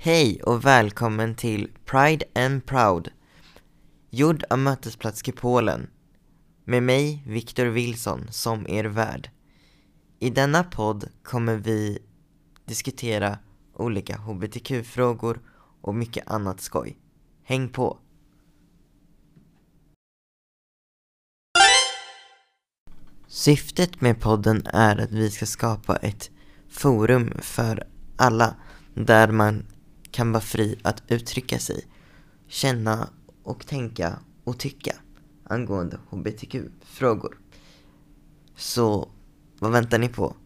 Hej och välkommen till Pride and Proud. Gjord av Mötesplats Kupolen Med mig, Viktor Wilson, som er värd. I denna podd kommer vi diskutera olika hbtq-frågor och mycket annat skoj. Häng på! Syftet med podden är att vi ska skapa ett forum för alla där man kan vara fri att uttrycka sig, känna och tänka och tycka angående hbtq-frågor. Så vad väntar ni på?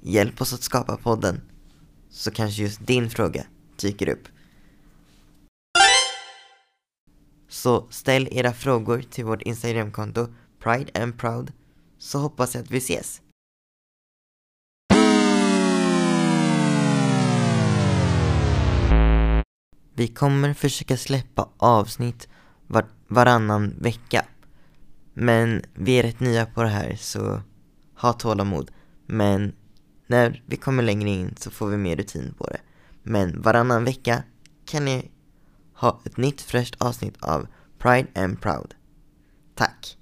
Hjälp oss att skapa podden så kanske just din fråga dyker upp. Så ställ era frågor till vårt Instagramkonto Pride and Proud så hoppas jag att vi ses. Vi kommer försöka släppa avsnitt var varannan vecka. Men vi är rätt nya på det här så ha tålamod. Men när vi kommer längre in så får vi mer rutin på det. Men varannan vecka kan ni ha ett nytt fräscht avsnitt av Pride and Proud. Tack!